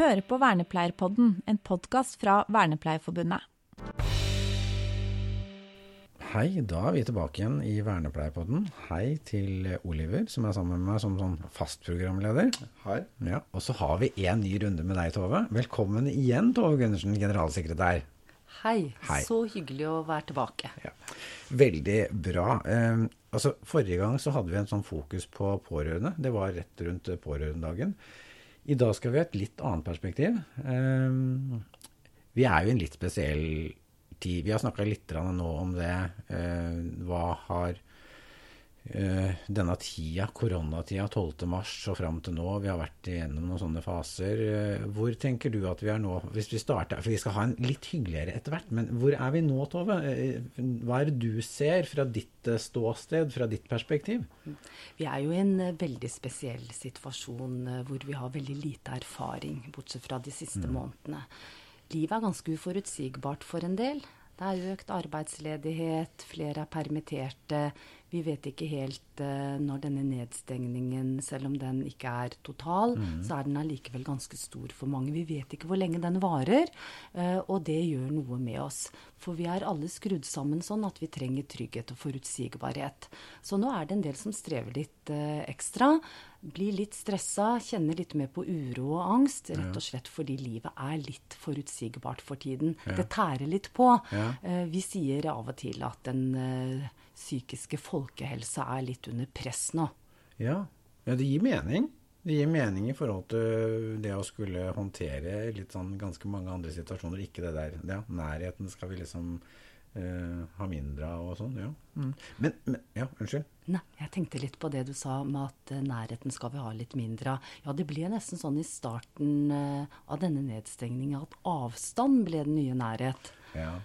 hører på Vernepleierpodden, en podkast fra Vernepleierforbundet. Hei, da er vi tilbake igjen i Vernepleierpodden. Hei til Oliver, som er sammen med meg som sånn fast programleder. Hei. Ja, og så har vi en ny runde med deg, Tove. Velkommen igjen, Tove Gundersen, generalsekretær. Hei. Hei. Så hyggelig å være tilbake. Ja. Veldig bra. Eh, altså, forrige gang så hadde vi en sånn fokus på pårørende. Det var rett rundt pårørendedagen. I dag skal vi ha et litt annet perspektiv. Eh, vi er jo i en litt spesiell tid. Vi har snakka litt nå om det. Eh, hva har denne tida, koronatida, 12. mars og fram til nå, vi har vært igjennom noen sånne faser. Eh, hvor tenker du at vi er nå? Hvis vi starter, for vi skal ha en litt hyggeligere etter hvert, men hvor er vi nå, Tove? Eh, Hva er det du ser fra ditt eh, ståsted, fra ditt perspektiv? Vi er jo i en eh, veldig spesiell situasjon eh, hvor vi har veldig lite erfaring, bortsett fra de siste månedene. Livet er ganske uforutsigbart for en del. Det er økt arbeidsledighet, flere er permitterte. Vi vet ikke helt uh, når denne nedstengningen, selv om den ikke er total, så er den allikevel ganske stor for mange. Vi vet ikke hvor lenge den varer, uh, og det gjør noe med oss. For vi er alle skrudd sammen sånn at vi trenger trygghet og forutsigbarhet. Så nå er det en del som strever litt uh, ekstra. Blir litt stressa, kjenner litt mer på uro og angst. Rett og slett fordi livet er litt forutsigbart for tiden. Det tærer litt på. Ja. Vi sier av og til at eh, psykiske folkehelsa er litt under press nå. Ja. ja, det gir mening. Det gir mening i forhold til det å skulle håndtere litt sånn ganske mange andre situasjoner. Ikke det der ja, Nærheten skal vi liksom eh, ha mindre av og sånn. Ja. Mm. Men, men Ja, unnskyld. Nei, jeg tenkte litt på det du sa med at eh, nærheten skal vi ha litt mindre av. Ja, det ble nesten sånn i starten eh, av denne nedstengninga at avstand ble den nye nærhet. Ja.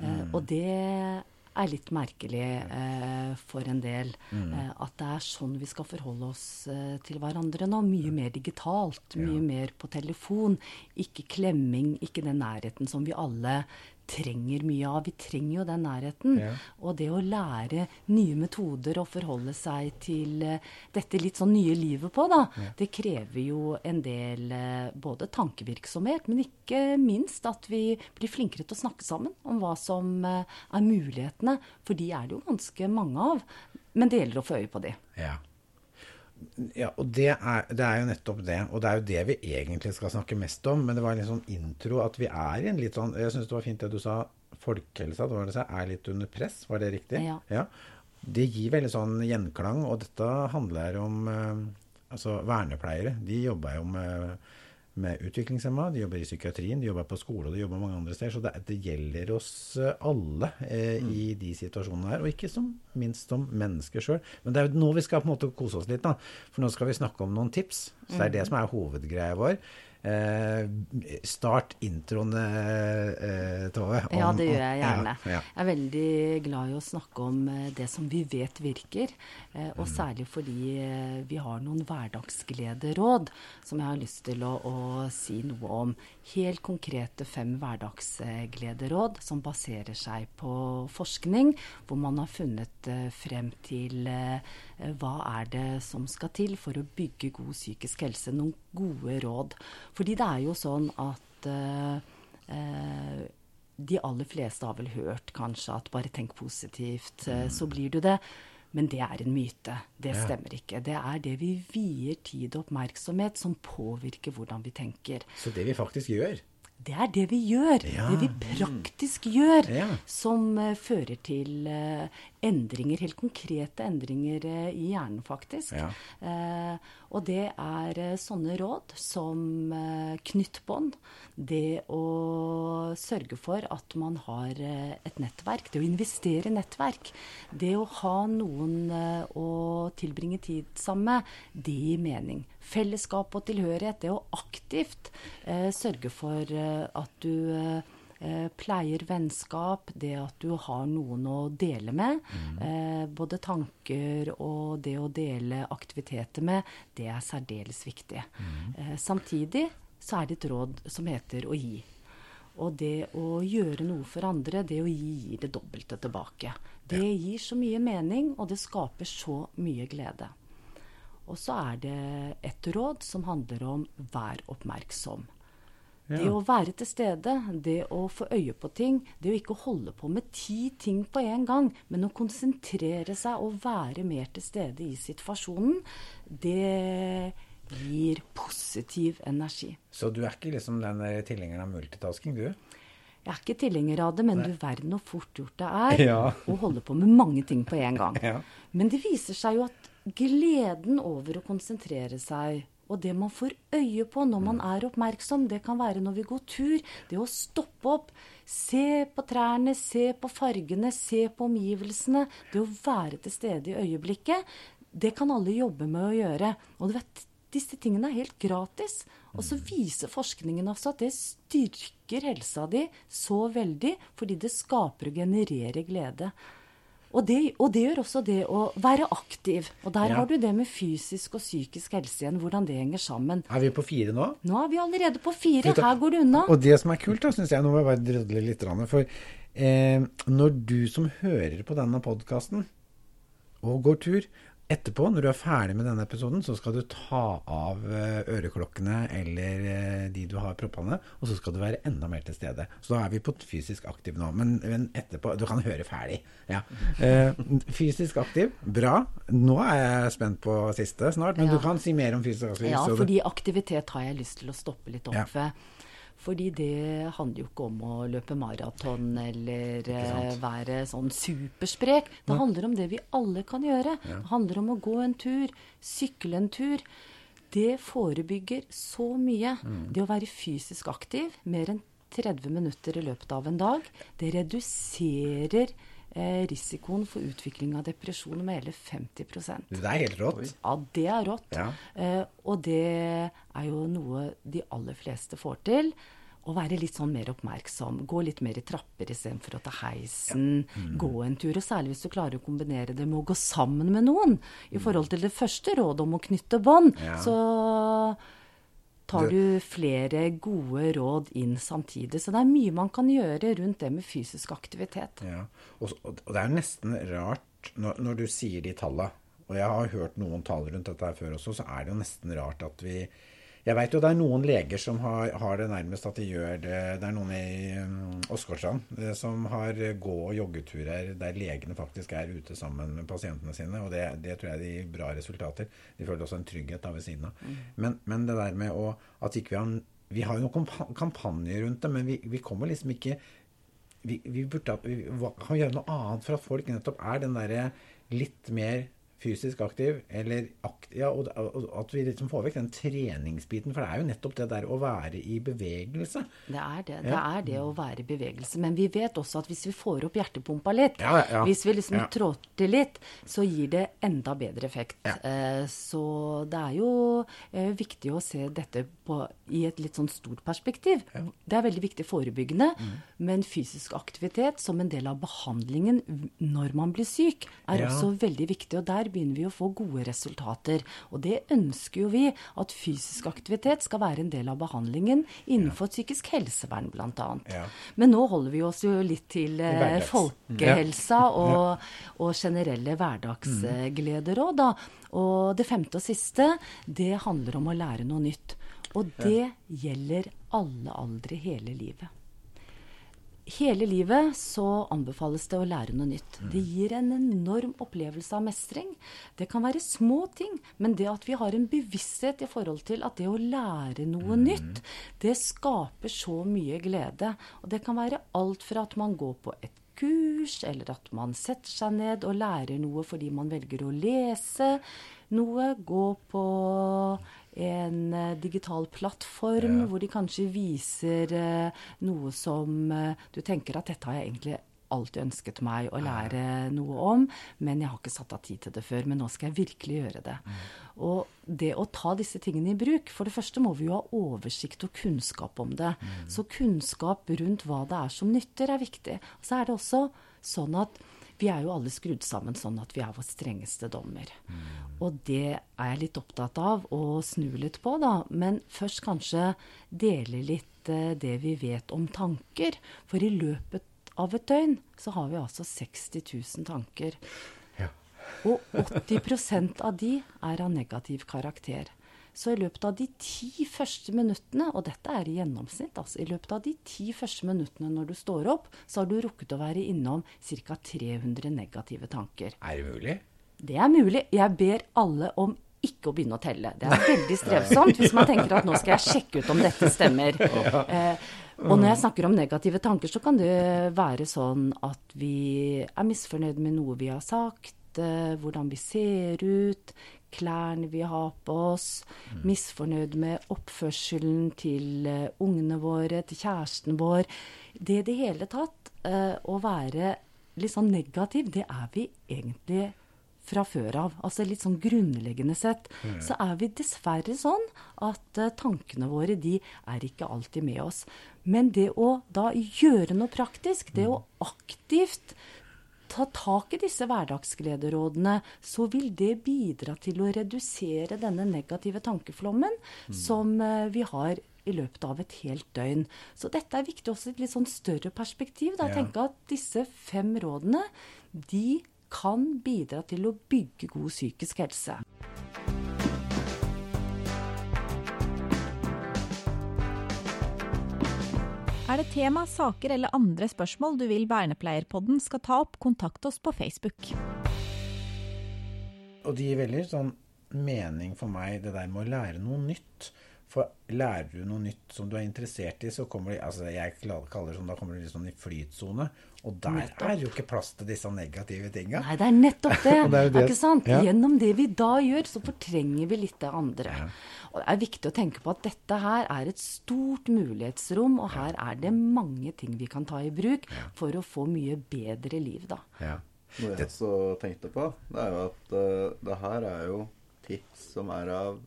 Eh, og det er litt merkelig eh, for en del. Eh, at det er sånn vi skal forholde oss eh, til hverandre nå. Mye mer digitalt, mye mer på telefon. Ikke klemming, ikke den nærheten som vi alle trenger mye av. Vi trenger jo den nærheten. Ja. Og det å lære nye metoder og forholde seg til eh, dette litt sånn nye livet på, da, det krever jo en del eh, både tankevirksomhet, men ikke minst at vi blir flinkere til å snakke sammen om hva som eh, er mulighetene. For de er det jo ganske mange av. Men det gjelder å få øye på de. Ja. Ja, og det er, det er jo nettopp det. Og det er jo det vi egentlig skal snakke mest om. Men det var en litt sånn intro at vi er i en litt sånn Jeg syns det var fint det du sa. Folkehelsa det var det, så er litt under press. Var det riktig? Ja. Det gir veldig sånn gjenklang. Og dette handler om eh, Altså, vernepleiere. De jobber jo med med utviklingshemma, de jobber i psykiatrien, de jobber på skole og de jobber mange andre steder. Så det, det gjelder oss eh, alle eh, i de situasjonene her, og ikke som minst som mennesker sjøl. Men det er jo nå vi skal på en måte kose oss litt, da. For nå skal vi snakke om noen tips. Så det er det som er hovedgreia vår. Eh, start introen, eh, Tove. om- Ja, det gjør jeg gjerne. Ja, ja. Jeg er veldig glad i å snakke om eh, det som vi vet virker. eh, Og særlig fordi eh, vi har noen hverdagsglederåd som jeg har lyst til å, å si noe om. Helt konkrete fem hverdagsglederåd som baserer seg på forskning, hvor man har funnet eh, frem til eh, hva er det som skal til for å bygge god psykisk helse. Noen gode råd. Fordi det er jo sånn at eh, eh, de aller fleste har vel hørt kanskje at bare tenk positivt, mm. så blir du det. Men det er en myte. Det stemmer ikke. Det er det vi vier tid og oppmerksomhet som påvirker hvordan vi tenker. Så det vi faktisk gjør Det er det vi gjør. Ja. Det vi praktisk gjør, Ja. som uh, fører til eh, endringer, helt konkrete endringer eh, i hjernen, faktisk. Ja. Eh, og det er eh, sånne råd som eh, knyttbånd, det å sørge for at man har eh, et nettverk, det å investere i nettverk, det å ha noen å tilbringe tid sammen med, det gir mening. Fellesskap og tilhørighet, det å aktivt eh, sørge for at du eh, pleier vennskap, det at du har noen å dele med. Eh, både tanker og det å dele aktiviteter med, det er særdeles viktig. Eh, samtidig så er det et råd som heter å gi. Og det å gjøre noe for andre, det å gi, det dobbelte tilbake. Det gir så mye mening, og det skaper så mye glede. Og så er det et råd som handler om vær oppmerksom. Ja. Det å være til stede, det å få øye på ting, det å ikke holde på med ti ting på en gang, men å konsentrere seg og være mer til stede i situasjonen, det gir positiv energi. Så du er ikke liksom den tilhengeren av multitasking, du? Jeg er ikke tilhenger av det, men du verden hvor fort gjort det er Ja. å holde på med mange ting på en gang. Ja. Men det viser seg jo at gleden over å konsentrere seg, og det man får øye på når man er oppmerksom, det kan være når vi går tur, det å stoppe opp, se på trærne, se på fargene, se på omgivelsene, det å være til stede i øyeblikket, det kan alle jobbe med å gjøre. Og du vet, disse tingene er helt gratis. Og så viser forskningen også at det styrker helsa di så veldig, fordi det skaper og genererer glede. Og det, og det gjør også det å være aktiv. Og der Ja. har du det med fysisk og psykisk helse igjen, hvordan det henger sammen. Er vi på fire nå? Nå er vi allerede på fire. Vet Her går det unna. Og det som er kult, da, syns jeg Nå må jeg bare drodle litt. For eh, når du som hører på denne podkasten og går tur Etterpå, når du er ferdig med denne episoden, så skal du ta av eh, øreklokkene eller eh, de du har proppene, og så skal du være enda mer til stede. Så da er vi på fysisk aktiv nå. Men, men etterpå Du kan høre ferdig. Ja. Eh, fysisk aktiv, bra. Nå er jeg spent på siste snart, men Ja. du kan si mer om fysisk aktiv. Ja, fordi aktivitet har jeg lyst til å stoppe litt opp Ja. Fordi det handler jo ikke om å løpe maraton eller eh, være sånn supersprek. Det handler om det vi alle kan gjøre. Det handler om å gå en tur, sykle en tur. Det forebygger så mye. Mm. Det å være fysisk aktiv mer enn 30 minutter i løpet av en dag, det reduserer eh, risikoen for utvikling av depresjon med hele 50% Det er helt rått. ja, det er rått. Ja. Eh, og det er jo noe de aller fleste får til. Å være litt sånn mer oppmerksom. Gå litt mer i trapper istedenfor å ta heisen. Mm. Gå en tur. Og særlig hvis du klarer å kombinere det med å gå sammen med noen. I forhold til det første rådet om å knytte bånd, Mm. Ja. så tar du flere gode råd inn samtidig. Så det er mye man kan gjøre rundt det med fysisk aktivitet. Ja, og, og det er nesten rart når, når du sier de tallene, og jeg har hørt noen tall rundt dette her før også, så er det jo nesten rart at vi Jeg vet jo det er noen leger som har, har det nærmest at de gjør det Det er noen i um, Åsgårdstrand eh, som har eh, gå- og joggeturer der legene faktisk er ute sammen med pasientene sine, og det, det tror jeg de gir bra resultater. De føler også en trygghet da ved siden av. Men, men det der med å At ikke vi har Vi har jo noen kampanjer rundt det, men vi, vi kommer liksom ikke vi, vi burde vi kan gjøre noe annet for at folk nettopp er den derre litt mer fysisk aktiv, eller akt, ja, og, og at vi liksom får vekk den treningsbiten. For det er jo nettopp det der å være i bevegelse. Det er det. Det er det å være i bevegelse. Men vi vet også at hvis vi får opp hjertepumpa litt, Ja, ja. hvis vi liksom Ja. trår til litt, så gir det enda bedre effekt. Ja. Eh, så det er jo eh, viktig å se dette på, i et litt sånn stort perspektiv. Det er veldig viktig forebyggende, Mm. men fysisk aktivitet som en del av behandlingen når man blir syk, er Ja. også veldig viktig. Og der begynner vi å få gode resultater. Og det ønsker jo vi, at fysisk aktivitet skal være en del av behandlingen innenfor psykisk helsevern bl.a. Ja. Men nå holder vi oss jo litt til eh, folkehelsa folkehelsa og, og generelle hverdagsgleder òg, da. Og det femte og siste, det handler om å lære noe nytt. Og det gjelder alle aldre hele livet. Hele livet så anbefales det å lære noe nytt. Det gir en enorm opplevelse av mestring. Det kan være små ting, men det at vi har en bevissthet i forhold til at det å lære noe nytt, det skaper så mye glede. Og det kan være alt fra at man går på et kurs, eller at man setter seg ned og lærer noe fordi man velger å lese noe, gå på en eh, digital plattform hvor de kanskje viser eh, noe som eh, du tenker at dette har jeg egentlig alltid ønsket meg å lære noe om, men jeg har ikke satt av tid til det før. Men nå skal jeg virkelig gjøre det. Og det å ta disse tingene i bruk For det første må vi jo ha oversikt og kunnskap om det. Så kunnskap rundt hva det er som nytter, er viktig. Og så er det også sånn at vi er jo alle skrudd sammen sånn at vi er vår strengeste dommer. Og det er jeg litt opptatt av å snu litt på, da. Men først kanskje dele litt eh, det vi vet om tanker. For i løpet av et døgn så har vi altså 60 000 tanker. Ja. Og 80% av de er av negativ karakter. Så i løpet av de ti første minuttene, og dette er i gjennomsnitt, altså i løpet av de ti første minuttene når du står opp, så har du rukket å være innom ca. 300 negative tanker. Er det mulig? Det er mulig. Jeg ber alle om ikke å begynne å telle. Det er veldig strevsomt hvis man tenker at nå skal jeg sjekke ut om dette stemmer. Eh, og når jeg snakker om negative tanker, så kan det være sånn at vi er misfornøyd med noe vi har sagt, eh, hvordan vi ser ut, klærne vi har på oss, misfornøyd med oppførselen til eh, ungene våre, til kjæresten vår. Det i det hele tatt, uh, å være litt sånn negativ, det er vi egentlig fra før av. Altså litt sånn grunnleggende sett. Så er vi dessverre sånn at uh, tankene våre, de er ikke alltid med oss. Men det å da gjøre noe praktisk, det å aktivt ta tak i disse hverdagsglederådene, så vil det bidra til å redusere denne negative tankeflommen som uh, vi har i løpet av et helt døgn. Så dette er viktig også i et litt sånn større perspektiv. Da. Ja. tenke at disse fem rådene, de kan bidra til å bygge god psykisk helse. Er det tema, saker eller andre spørsmål du vil Vernepleierpodden skal ta opp, kontakt oss på Facebook. Og det gir veldig sånn mening for meg, det der med å lære noe nytt. For lærer du noe nytt som du er interessert i, så kommer de altså Jeg kaller det sånn, da kommer du sånn i flytsone. Og der er jo ikke plass til disse negative tinga. Nei, det er nettopp det. Det er det- Ikke sant? ja. Gjennom det vi da gjør, så fortrenger vi litt det andre. Og det er viktig å tenke på at dette her er et stort mulighetsrom, og her er det mange ting vi kan ta i bruk for å få mye bedre liv, da. Ja. Noe jeg også tenkte på, det er jo at uh, det her er jo tips som er av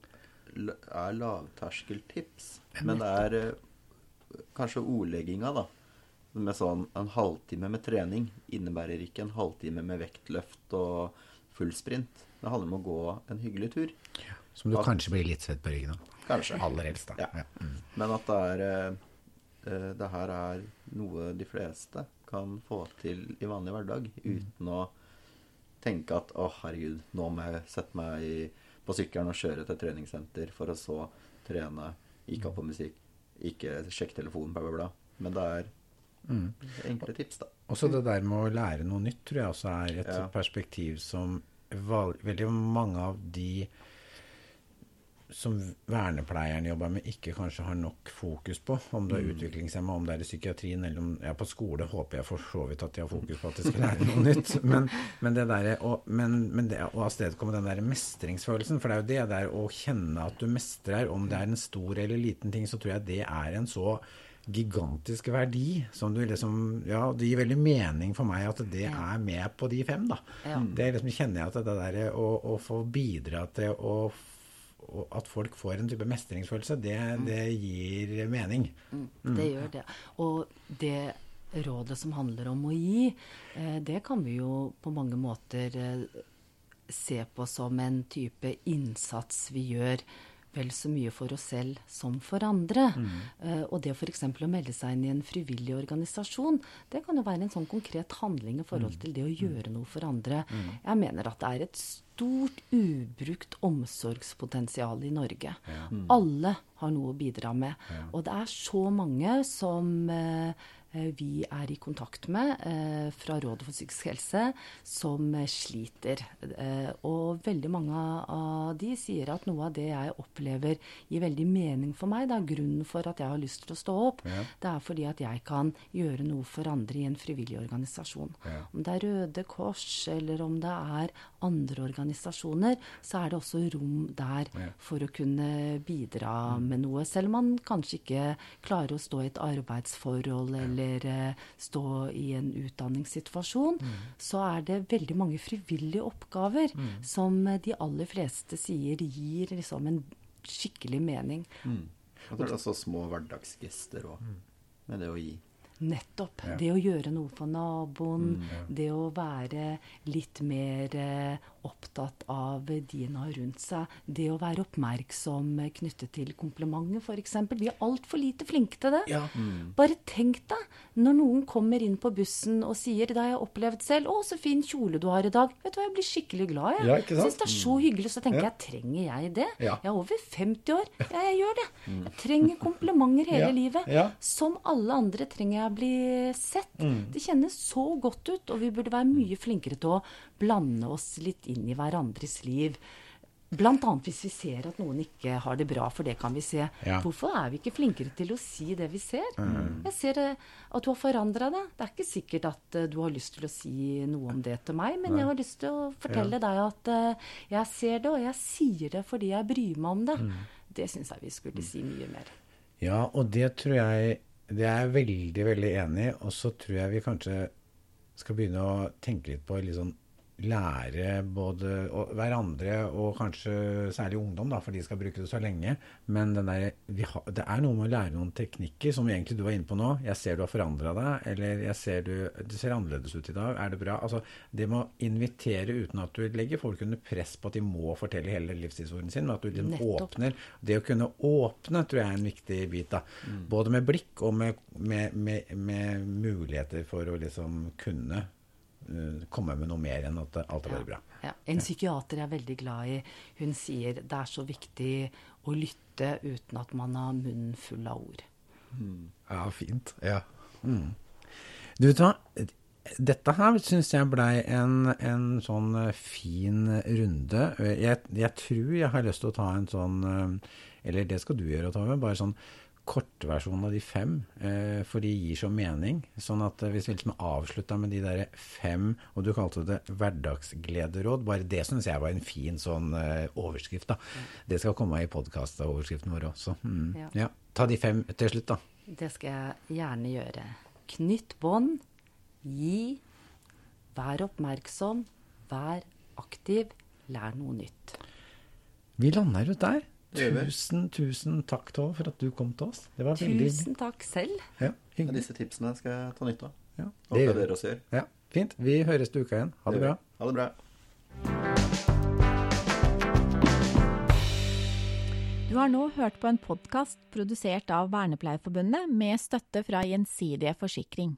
er lavterskeltips. Men det er eh, kanskje ordlegginga, da. Med sånn en halvtime med trening innebærer ikke en halvtime med vektløft og full sprint. Det handler om å gå en hyggelig tur. Som du kanskje blir litt svett på ryggen av. Kanskje. Aller helst, da. Ja. Ja. Mm. Men at det er eh, eh, Det her er noe de fleste kan få til i vanlig hverdag uten å tenke at å, herregud, nå må jeg sette meg i, på sykkelen og kjøre til treningssenter for å så trene. Ikke ha på musikk, ikke sjekke telefonen, bla, bla, bla. Men det er enkle tips, da. Også det der med å lære noe nytt tror jeg også er et Ja. perspektiv som veldig mange av de som vernepleieren jobber med, ikke kanskje har nok fokus på. Om du er utviklingshemma, om det er i psykiatrien eller om ja, på skole, håper jeg for så vidt at de har fokus på at de skal lære noe nytt. Men, men det der, og, men, men det og avstedkomme den der mestringsfølelsen, for det er jo det der å kjenne at du mestrer, om det er en stor eller liten ting, så tror jeg det er en så gigantisk verdi som du liksom Ja, det gir veldig mening for meg at det er med på de fem, da. Ja. Det liksom kjenner jeg at det der å, å få bidra til å- at folk får en type mestringsfølelse, det, det gir mening. Det gjør det. Og det rådet som handler om å gi, eh, det kan vi jo på mange måter eh, se på som en type innsats vi gjør vel så mye for oss selv som for andre. Eh, og det f.eks. å melde seg inn i en frivillig organisasjon, det kan jo være en sånn konkret handling i forhold til det å gjøre noe for andre. Jeg mener at det er et stort ubrukt omsorgspotensial i Norge. Alle har noe å bidra med. Og det er så mange som eh, vi er i kontakt med eh, fra Rådet for psykisk helse, som eh, sliter. Eh, og veldig mange av de sier at noe av det jeg opplever gir veldig mening for meg, det er grunnen for at jeg har lyst til å stå opp, det er fordi at jeg kan gjøre noe for andre i en frivillig organisasjon. Om det er Røde Kors, eller om det er andre organisasjoner, så er det også rom der for å kunne bidra med noe. Selv om man kanskje ikke klarer å stå i et arbeidsforhold eller eh, stå i en utdanningssituasjon, så er det veldig mange frivillige oppgaver som eh, de aller fleste sier gir liksom en skikkelig mening. Og så er det også små hverdagsgester òg, med det å gi. Nettopp. Ja. Det å gjøre noe for naboen. Mm, ja. Det å være litt mer eh, opptatt av de en har rundt seg. Det å være oppmerksom knyttet til komplimenter, f.eks. Vi er altfor lite flinke til det. Ja. Bare tenk deg når noen kommer inn på bussen og sier Det har jeg opplevd selv. 'Å, så fin kjole du har i dag.' Vet du hva, jeg blir skikkelig glad, jeg. Ja. Syns det er så hyggelig. Så tenker Ja. jeg, trenger jeg det? Ja. Jeg er over 50 år. Ja, jeg gjør det. Jeg trenger komplimenter hele Ja, livet. ja. Som alle andre trenger jeg å bli sett. Mm. Det kjennes så godt ut, og vi burde være mye flinkere til å blande oss litt inn i hverandres liv. Annet hvis vi ser at noen ikke har det bra, for det kan vi se. Ja. Hvorfor er vi ikke flinkere til å si det vi ser? Jeg ser eh, at du har forandra deg. Det er ikke sikkert at eh, du har lyst til å si noe om det til meg, men jeg har lyst til å fortelle deg at eh, jeg ser det, og jeg sier det fordi jeg bryr meg om det. Det syns jeg vi skulle si mye mer. Ja, og det tror jeg Det er jeg veldig, veldig enig i. Og så tror jeg vi kanskje skal begynne å tenke litt på litt sånn lære både hverandre og kanskje særlig ungdom, da, for de skal bruke det så lenge. Men den der, vi har, det er noe med å lære noen teknikker, som egentlig du var inne på nå. 'Jeg ser du har forandra deg', eller 'jeg ser du Det ser annerledes ut i dag'. Er det bra? Altså, det med å invitere uten at du legger folk under press på at de må fortelle hele livshistorien sin, men at du liksom åpner. Det å kunne åpne tror jeg er en viktig bit. da. Både med blikk og med, med, med, med muligheter for å liksom kunne komme med noe mer enn at alt er bare bra. Ja. En psykiater jeg er veldig glad i, hun sier det er så viktig å lytte uten at man har munnen full av ord. Ja, fint. Ja. Mm. Du vet hva, dette her syns jeg blei en, en sånn eh, fin runde. Jeg, jeg tror jeg har lyst til å ta en sånn eh, Eller det skal du gjøre, Tove. Bare sånn kortversjon av de fem. Eh, for de gir så mening. Sånn at eh, hvis vi liksom avslutta med de der fem, og du kalte det hverdagsglederåd, bare det syns jeg var en fin sånn eh, overskrift. da. Det skal komme i podkastoverskriften vår også. Mm. Ja. Ja. Ta de fem til slutt, da. Det skal jeg gjerne gjøre. Knytt bånd, gi, vær oppmerksom, vær aktiv, lær noe nytt. Vi lander ut der. Det. Tusen, tusen takk, Tove, for at du kom til oss. Det var veldig Tusen takk selv. ja, hyggelig. disse tipsene skal jeg ta nytte av. Ja, det gjør dere også gjør. Ja, fint. Vi høres til uka igjen. Ha det bra. Ha det bra. Du har nå hørt på en podkast produsert av Vernepleierforbundet med støtte fra Gjensidige forsikring.